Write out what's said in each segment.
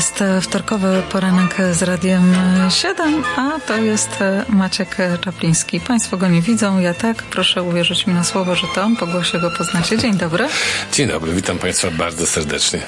jest wtorkowy poranek z Radiem 7, a to jest Maciek Czapliński. Państwo go nie widzą, ja tak. Proszę uwierzyć mi na słowo, że to. Po głosie go poznacie. Dzień dobry. Dzień dobry, witam Państwa bardzo serdecznie.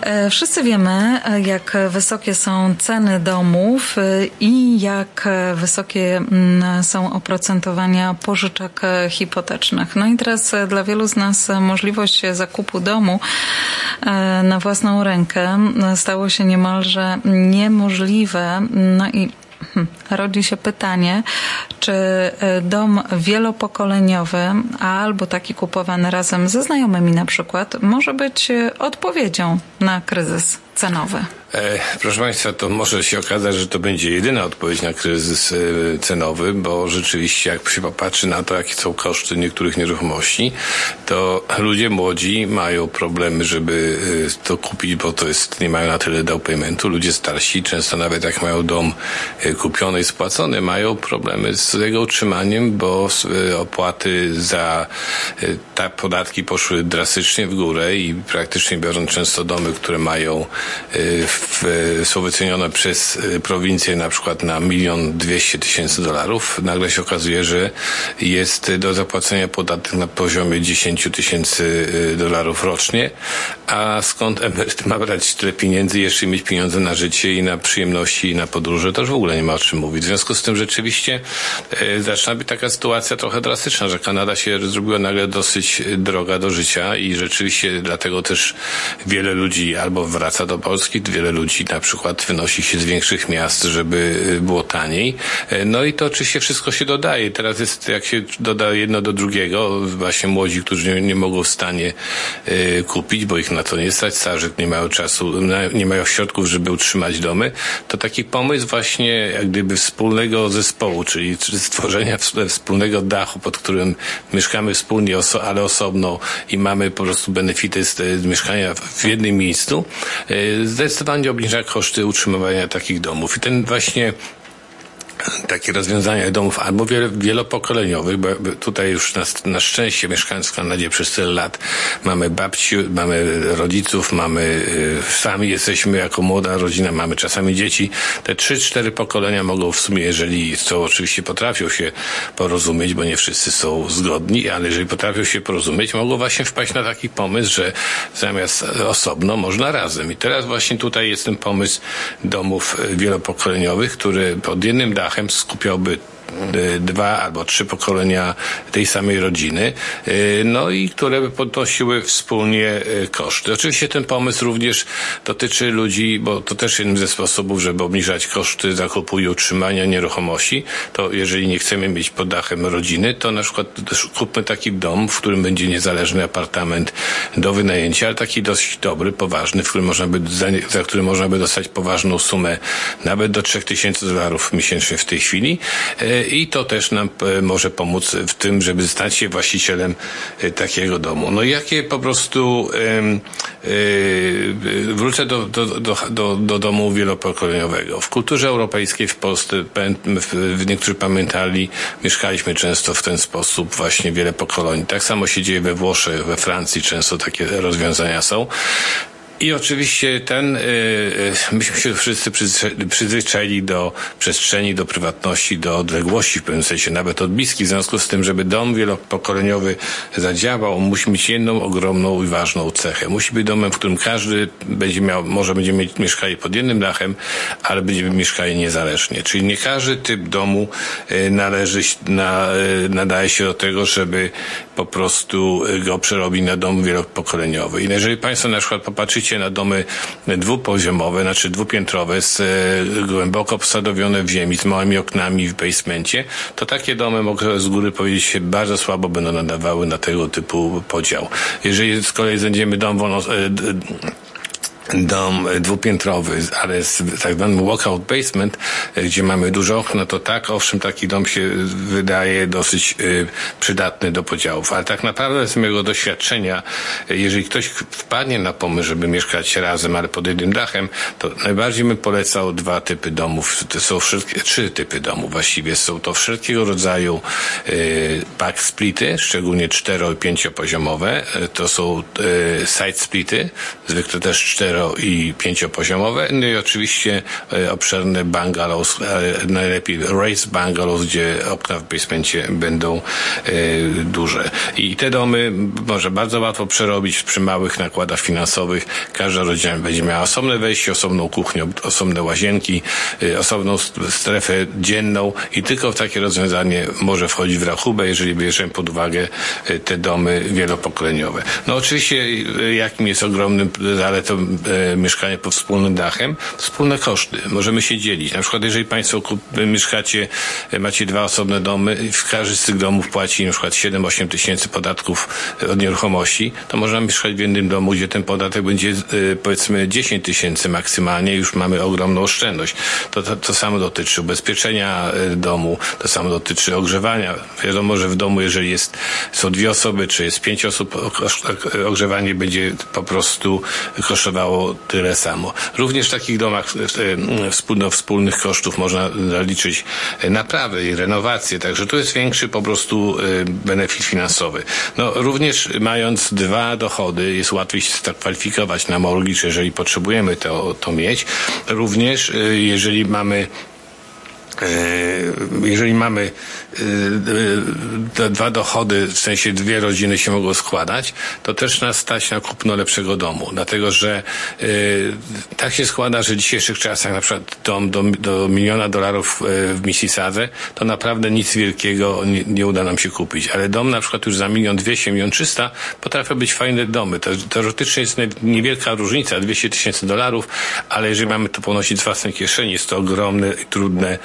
E, wszyscy wiemy, e, jak wysokie są ceny domów e, i jak wysokie mm, są oprocentowania pożyczek hipotecznych. No i teraz dla wielu z nas możliwość zakupu domu na własną rękę stało się niemalże niemożliwe. No i Hmm. rodzi się pytanie, czy e, dom wielopokoleniowy, albo taki kupowany razem ze znajomymi na przykład, może być e, odpowiedzią na kryzys cenowy? E, proszę Państwa, to może się okazać, że to będzie jedyna odpowiedź na kryzys cenowy, bo rzeczywiście jak się popatrzy na to, jakie są koszty niektórych nieruchomości, to ludzie młodzi mają problemy, żeby to kupić, bo to jest, nie mają na tyle down paymentu. Ludzie starsi, często nawet jak mają dom kupiony i spłacony, mają problemy z jego utrzymaniem, bo opłaty za te podatki poszły drastycznie w górę i praktycznie biorąc często domy, które mają w, są wycenione przez prowincję na przykład na milion dwieście tysięcy dolarów, nagle się okazuje, że jest do zapłacenia podatek na poziomie 10 tysięcy dolarów rocznie, a skąd emeryt ma brać tyle pieniędzy, jeszcze mieć pieniądze na życie i na przyjemności i na podróże, już w ogóle nie ma o czym mówić. W związku z tym rzeczywiście e, zaczyna być taka sytuacja trochę drastyczna, że Kanada się zrobiła nagle dosyć droga do życia i rzeczywiście dlatego też wiele ludzi albo wraca do Polski, wiele ludzi na przykład wynosi się z większych miast, żeby y, było taniej. No i to oczywiście wszystko się dodaje. Teraz jest, jak się doda jedno do drugiego, właśnie młodzi, którzy nie, nie mogą w stanie y, kupić, bo ich na to nie stać, starzy nie mają czasu, nie mają środków, żeby utrzymać domy, to taki pomysł właśnie jak gdyby wspólnego zespołu, czyli stworzenia wspólnego dachu, pod którym mieszkamy wspólnie, ale osobno i mamy po prostu benefity z mieszkania w jednym miejscu, y, zdecydowanie obniża koszty utrzymywania takich domów. I ten właśnie takie rozwiązania domów albo wielopokoleniowych, bo tutaj już na, na szczęście mieszkając w Kanadzie przez tyle lat mamy babci, mamy rodziców, mamy y, sami jesteśmy jako młoda rodzina, mamy czasami dzieci. Te trzy, cztery pokolenia mogą w sumie, jeżeli co oczywiście potrafią się porozumieć, bo nie wszyscy są zgodni, ale jeżeli potrafią się porozumieć, mogą właśnie wpaść na taki pomysł, że zamiast osobno można razem. I teraz właśnie tutaj jest ten pomysł domów wielopokoleniowych, który pod jednym dachem dachem skupiałby dwa albo trzy pokolenia tej samej rodziny, y, no i które podnosiły wspólnie y, koszty. Oczywiście ten pomysł również dotyczy ludzi, bo to też jeden ze sposobów, żeby obniżać koszty zakupu i utrzymania nieruchomości, to jeżeli nie chcemy mieć pod dachem rodziny, to na przykład kupmy taki dom, w którym będzie niezależny apartament do wynajęcia, ale taki dość dobry, poważny, w którym można by, za, za który można by dostać poważną sumę, nawet do 3000 dolarów miesięcznie w tej chwili i to też nam e, może pomóc w tym, żeby stać się właścicielem e, takiego domu. No jakie po prostu yy, wrócę do, do, do, do, do domu wielopokoleniowego. W kulturze europejskiej w Polsce, niektórzy pamiętali, mieszkaliśmy często w ten sposób właśnie wiele pokoleń. Tak samo się dzieje we Włoszech, we Francji często takie rozwiązania są. I oczywiście ten, y, y, myśmy się wszyscy przyzwyczaili do przestrzeni, do prywatności, do odległości w pewnym sensie, nawet od bliskich. W związku z tym, żeby dom wielopokoleniowy zadziałał, musi mieć jedną ogromną i ważną cechę. Musi być domem, w którym każdy będzie miał, może będzie mieć mieszkanie pod jednym dachem, ale będzie mieszkanie niezależnie. Czyli nie każdy typ domu y, należy, na, nadaje się do tego, żeby po prostu go przerobić na dom wielopokoleniowy. I jeżeli Państwo na przykład popatrzycie na domy dwupoziomowe, znaczy dwupiętrowe, z, e, głęboko posadowione w ziemi, z małymi oknami w basemencie, to takie domy, mogę z góry powiedzieć, się bardzo słabo będą nadawały na tego typu podział. Jeżeli z kolei znajdziemy dom wolno, e, dom dwupiętrowy, ale z tak zwanym walkout basement, e, gdzie mamy dużo okno, to tak, owszem, taki dom się wydaje dosyć y, przydatny do podziałów. Ale tak naprawdę z mojego doświadczenia, e, jeżeli ktoś wpadnie na pomysł, żeby mieszkać razem, ale pod jednym dachem, to najbardziej bym polecał dwa typy domów. To są wszystkie, trzy typy domów właściwie. Są to wszelkiego rodzaju y, splity, szczególnie cztero i pięciopoziomowe. To są y, side splity, zwykle też cztero cztero i pięciopoziomowe. No i oczywiście obszerne bungalows, najlepiej race bungalows, gdzie okna w basemencie będą duże. I te domy może bardzo łatwo przerobić przy małych nakładach finansowych. Każda rodzina będzie miała osobne wejście, osobną kuchnię, osobne łazienki, osobną strefę dzienną i tylko takie rozwiązanie może wchodzić w rachubę, jeżeli bierzemy pod uwagę te domy wielopokoleniowe. No oczywiście jakim jest ogromnym zaletą e, mieszkania pod wspólnym dachem? Wspólne koszty. Możemy się dzielić. Na przykład jeżeli Państwo mieszkacie, macie dwa osobne domy i każdy z tych domów płaci na przykład 7-8 tysięcy podatków od nieruchomości, to można mieszkać w jednym domu, gdzie ten podatek będzie e, powiedzmy 10 tysięcy maksymalnie, już mamy ogromną oszczędność. To, to, to samo dotyczy ubezpieczenia e, domu, to samo dotyczy ogrzewania. Wiadomo, że w domu, jeżeli jest, są dwie osoby, czy jest pięć osób, ogrzewanie będzie po prostu kosztowało tyle samo. Również w takich domach e, wspólno, wspólnych kosztów można zaliczyć naprawy i renowacje, także tu jest większy po prostu benefit finansowy. No, również mając dwa dochody jest łatwiej się kwalifikować na mortgage, jeżeli potrzebujemy to, to mieć. Również y, jeżeli mamy E, jeżeli mamy e, te dwa dochody, w sensie dwie rodziny się mogą składać, to też nas stać na kupno lepszego domu. Dlatego, że e, tak się składa, że w dzisiejszych czasach na przykład dom do, do miliona dolarów w Mississadze, to naprawdę nic wielkiego nie, nie, uda nam się kupić. Ale dom na przykład już za milion dwieście, milion trzysta potrafią być fajne domy. To teoretycznie jest niewielka różnica, 200 tysięcy dolarów, ale jeżeli mamy to ponosić z własnej kieszeni, jest to ogromne i trudne e,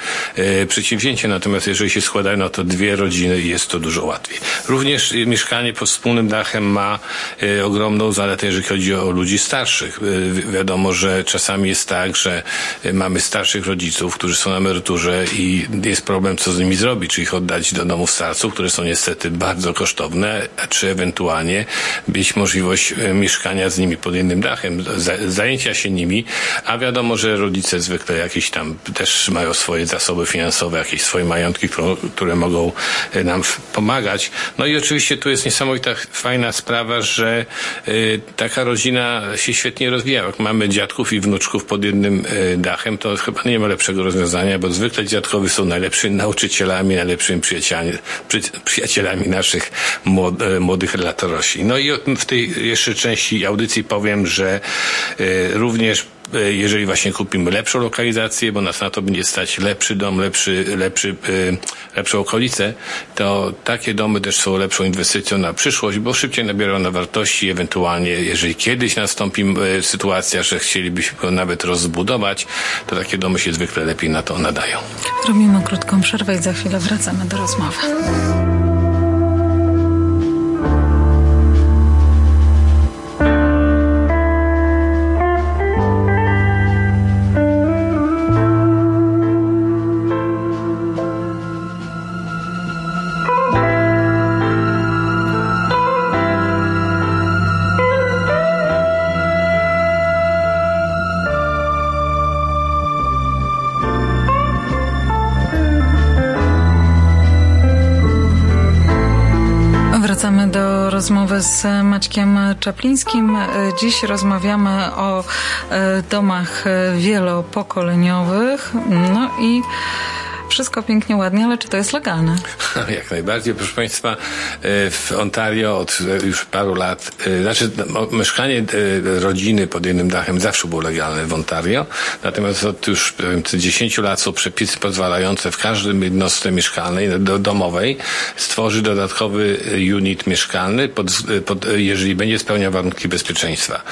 przedsięwzięcie, natomiast jeżeli się składają na to dwie rodziny, jest to dużo łatwiej. Również e, mieszkanie pod wspólnym dachem ma e, ogromną zaletę, jeżeli chodzi o ludzi starszych. E, wiadomo, że czasami jest tak, że e, mamy starszych rodziców, którzy są na emeryturze i jest problem, co z nimi zrobić, czy ich oddać do domów starców, które są niestety bardzo kosztowne, czy ewentualnie mieć możliwość e, mieszkania z nimi pod jednym dachem, zajęcia się nimi, a wiadomo, że rodzice zwykle jakieś tam też mają swoje zasoby zasoby finansowe, jakieś swoje majątki, które mogą e, nam pomagać. No i oczywiście tu jest niesamowita fajna sprawa, że y, taka rodzina się świetnie rozwija. Jak mamy dziadków i wnuczków pod jednym y, dachem, to chyba nie ma lepszego rozwiązania, bo zwykle dziadkowie są najlepszymi nauczycielami, najlepszymi przyjacielami, przy, przyjacielami naszych młod, młodych latorośli. No i w tej jeszcze części audycji powiem, że również E, jeżeli właśnie kupimy lepszą lokalizację, bo nas na to będzie stać lepszy dom, lepszy, lepszy, e, lepszą okolicę, to takie domy też są lepszą inwestycją na przyszłość, bo szybciej nabiorą na wartości, ewentualnie jeżeli kiedyś nastąpi e, sytuacja, że chcielibyśmy go nawet rozbudować, to takie domy się zwykle lepiej na to nadają. Robimy krótką przerwę i za chwilę wracamy do rozmowy. Rozmowy z Maćkiem Czaplińskim. Dziś rozmawiamy o e, domach wielopokoleniowych. No i wszystko pięknie, ładnie, ale czy to jest legalne? Jak najbardziej. Proszę Państwa, e, w Ontario od już paru lat, e, znaczy no, mieszkanie e, rodziny pod jednym dachem zawsze było legalne w Ontario, natomiast od już powiem, 10 lat są przepisy pozwalające w każdym jednostce mieszkalnej, do, domowej, stworzyć dodatkowy unit mieszkalny, pod, pod, jeżeli będzie spełniał warunki bezpieczeństwa.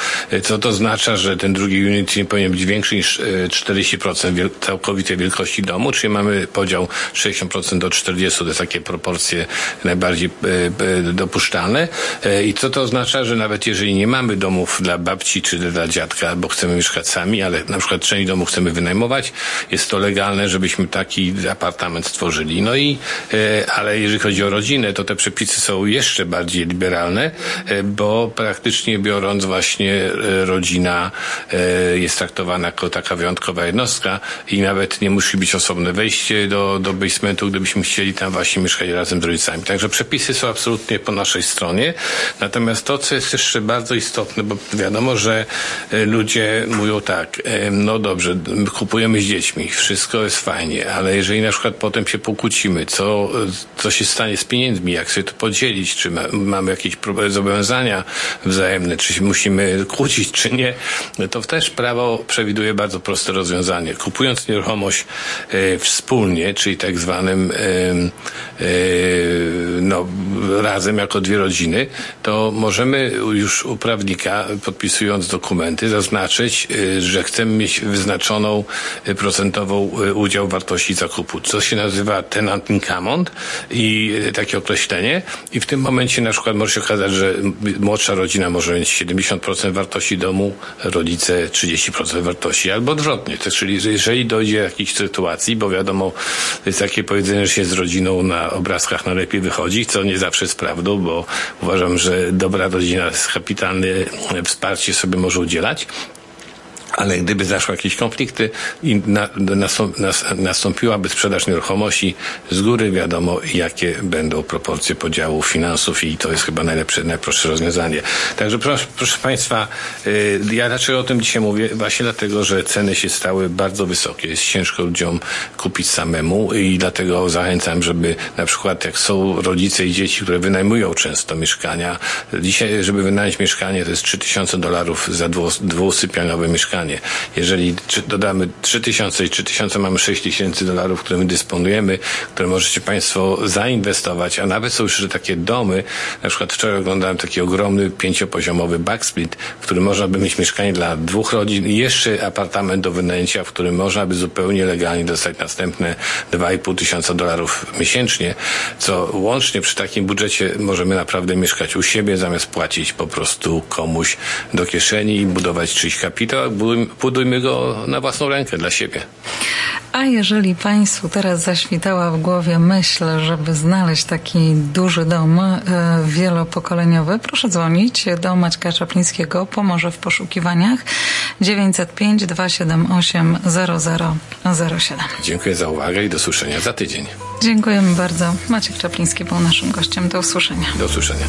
Co to oznacza, że ten drugi unit nie powinien być większy niż 40% wiel całkowitej wielkości domu, czyli mamy podział 60% do 40% to jest takie proporcje najbardziej e, e, dopuszczalne. E, I co to oznacza, że nawet jeżeli nie mamy domów dla babci czy dla dziadka, bo chcemy mieszkać sami, ale na przykład część domu chcemy wynajmować, jest to legalne, żebyśmy taki apartament stworzyli. No i, ale jeżeli chodzi o rodzinę, to te przepisy są jeszcze bardziej liberalne, bo praktycznie biorąc właśnie rodzina jest traktowana jako taka wyjątkowa jednostka i nawet nie musi być osobne wejście do, do basementu, gdybyśmy chcieli tam właśnie mieszkać razem z rodzicami. Także przepisy są absolutnie po naszej stronie. Natomiast to, co jest jeszcze bardzo istotne, bo wiadomo, że e, ludzie mówią tak, e, no dobrze, kupujemy z dziećmi, wszystko jest fajnie, ale jeżeli na przykład potem się pokłócimy, co, co się stanie z pieniędzmi, jak sobie to podzielić, czy ma, mamy jakieś zobowiązania wzajemne, czy się musimy kłócić, czy nie, to też prawo przewiduje bardzo proste rozwiązanie. Kupując nieruchomość e, czyli tak zwanym no, razem jako dwie rodziny, to możemy już u prawnika, podpisując dokumenty, zaznaczyć, e, że chcemy mieć wyznaczoną e, procentową e, udział wartości zakupu, co się nazywa tenant income i takie określenie i w tym momencie na przykład może się okazać, że młodsza rodzina może mieć 70% wartości domu, rodzice 30% wartości, albo odwrotnie. Czyli jeżeli dojdzie do jakiejś sytuacji, bo wiadomo, jest takie powiedzenie, że się z rodziną na obrazkach najlepiej wychodzi, co nie zawsze jest prawdą, bo uważam, że dobra rodzina kapitalne wsparcie sobie może udzielać, ale gdyby zaszły jakieś konflikty i na, nastąpiłaby sprzedaż nieruchomości, z góry wiadomo, jakie będą proporcje podziału finansów i to jest chyba najlepsze, najprostsze rozwiązanie. Także proszę, proszę Państwa, y, ja dlaczego o tym dzisiaj mówię? Właśnie dlatego, że ceny się stały bardzo wysokie. Jest ciężko ludziom kupić samemu i dlatego zachęcam, żeby na przykład jak są rodzice i dzieci, które wynajmują często mieszkania, dzisiaj, żeby wynająć mieszkanie, to jest 3000 dolarów za dwusypialniowe mieszkanie stanie. Jeżeli dodamy 3000 i 3000 mamy 6000 dolarów, którymi dysponujemy, które możecie Państwo zainwestować, a nawet są już takie domy, na przykład wczoraj oglądałem taki ogromny pięciopoziomowy backsplit, w którym można by mieć mieszkanie dla dwóch rodzin i jeszcze apartament do wynajęcia, w którym można by zupełnie legalnie dostać następne 2,5 tysiąca dolarów miesięcznie, co łącznie przy takim budżecie możemy naprawdę mieszkać u siebie, zamiast płacić po prostu komuś do kieszeni i budować czyjś kapitał, budujmy go na własną rękę dla siebie. A jeżeli Państwu teraz zaświtała w głowie myśl, żeby znaleźć taki duży dom e, wielopokoleniowy, proszę dzwonić do Maćka Czaplińskiego, pomoże w poszukiwaniach 905 278 0007. Dziękuję za uwagę i do słyszenia za tydzień. Dziękujemy bardzo. Maciek Czapliński był naszym gościem. Do usłyszenia. Do usłyszenia.